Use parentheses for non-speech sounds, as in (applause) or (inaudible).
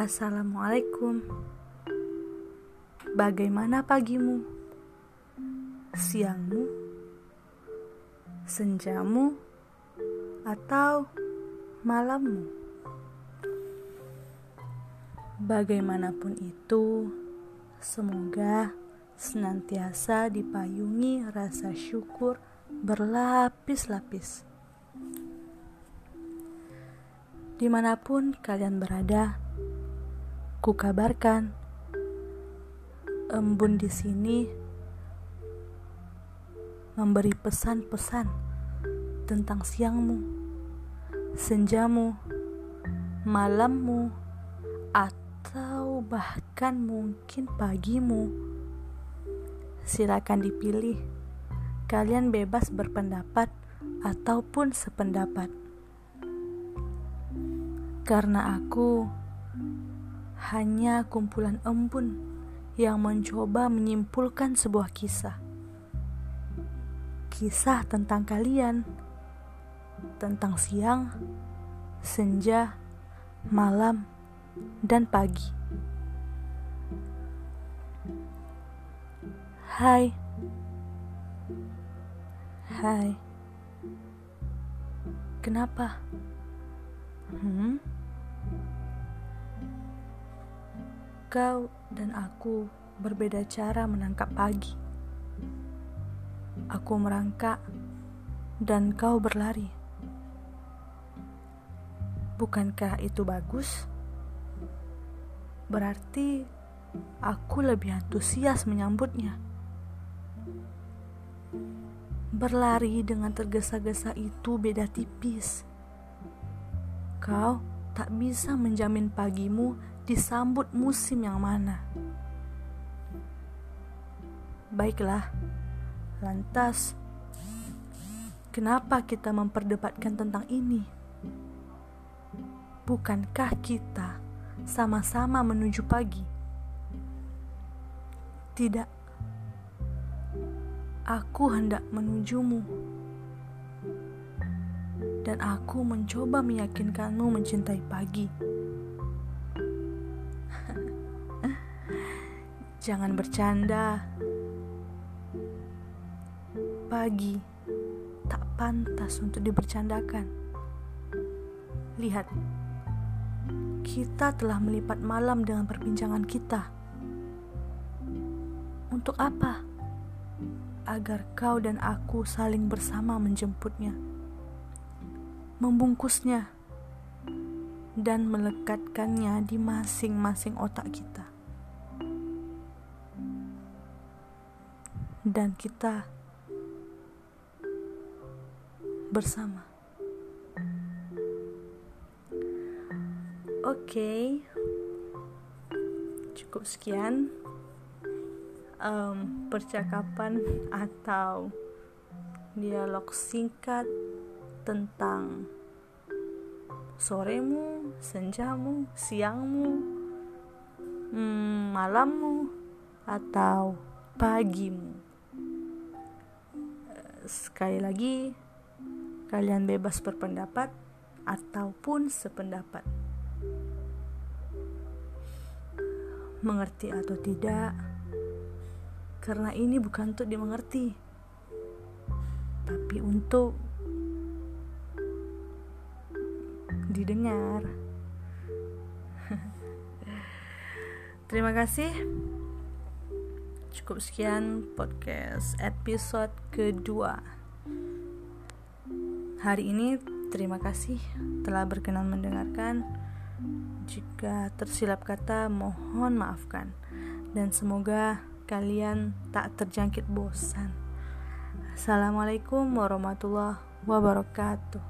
Assalamualaikum. Bagaimana pagimu? Siangmu? Senjamu? Atau malammu? Bagaimanapun itu, semoga senantiasa dipayungi rasa syukur berlapis-lapis. Di mana pun kalian berada, ku kabarkan embun di sini memberi pesan-pesan tentang siangmu, senjamu, malammu, atau bahkan mungkin pagimu. Silakan dipilih. Kalian bebas berpendapat ataupun sependapat karena aku hanya kumpulan embun yang mencoba menyimpulkan sebuah kisah. Kisah tentang kalian, tentang siang, senja, malam, dan pagi. Hai, hai, kenapa? Hmm? Kau dan aku berbeda cara menangkap pagi. Aku merangkak dan kau berlari. Bukankah itu bagus? Berarti aku lebih antusias menyambutnya. Berlari dengan tergesa-gesa itu beda tipis. Kau tak bisa menjamin pagimu disambut musim yang mana. Baiklah, lantas kenapa kita memperdebatkan tentang ini? Bukankah kita sama-sama menuju pagi? Tidak, aku hendak menujumu, dan aku mencoba meyakinkanmu mencintai pagi. Jangan bercanda. Pagi tak pantas untuk dibercandakan. Lihat, kita telah melipat malam dengan perbincangan kita. Untuk apa? Agar kau dan aku saling bersama menjemputnya, membungkusnya, dan melekatkannya di masing-masing otak kita. Dan kita bersama. Oke, okay. cukup sekian um, percakapan atau dialog singkat tentang soremu, senjamu, siangmu, hmm, malammu, atau pagimu. Sekali lagi, kalian bebas berpendapat ataupun sependapat. Mengerti atau tidak, karena ini bukan untuk dimengerti, tapi untuk didengar. (laughs) Terima kasih. Cukup sekian podcast episode kedua. Hari ini terima kasih telah berkenan mendengarkan. Jika tersilap kata, mohon maafkan. Dan semoga kalian tak terjangkit bosan. Assalamualaikum warahmatullahi wabarakatuh.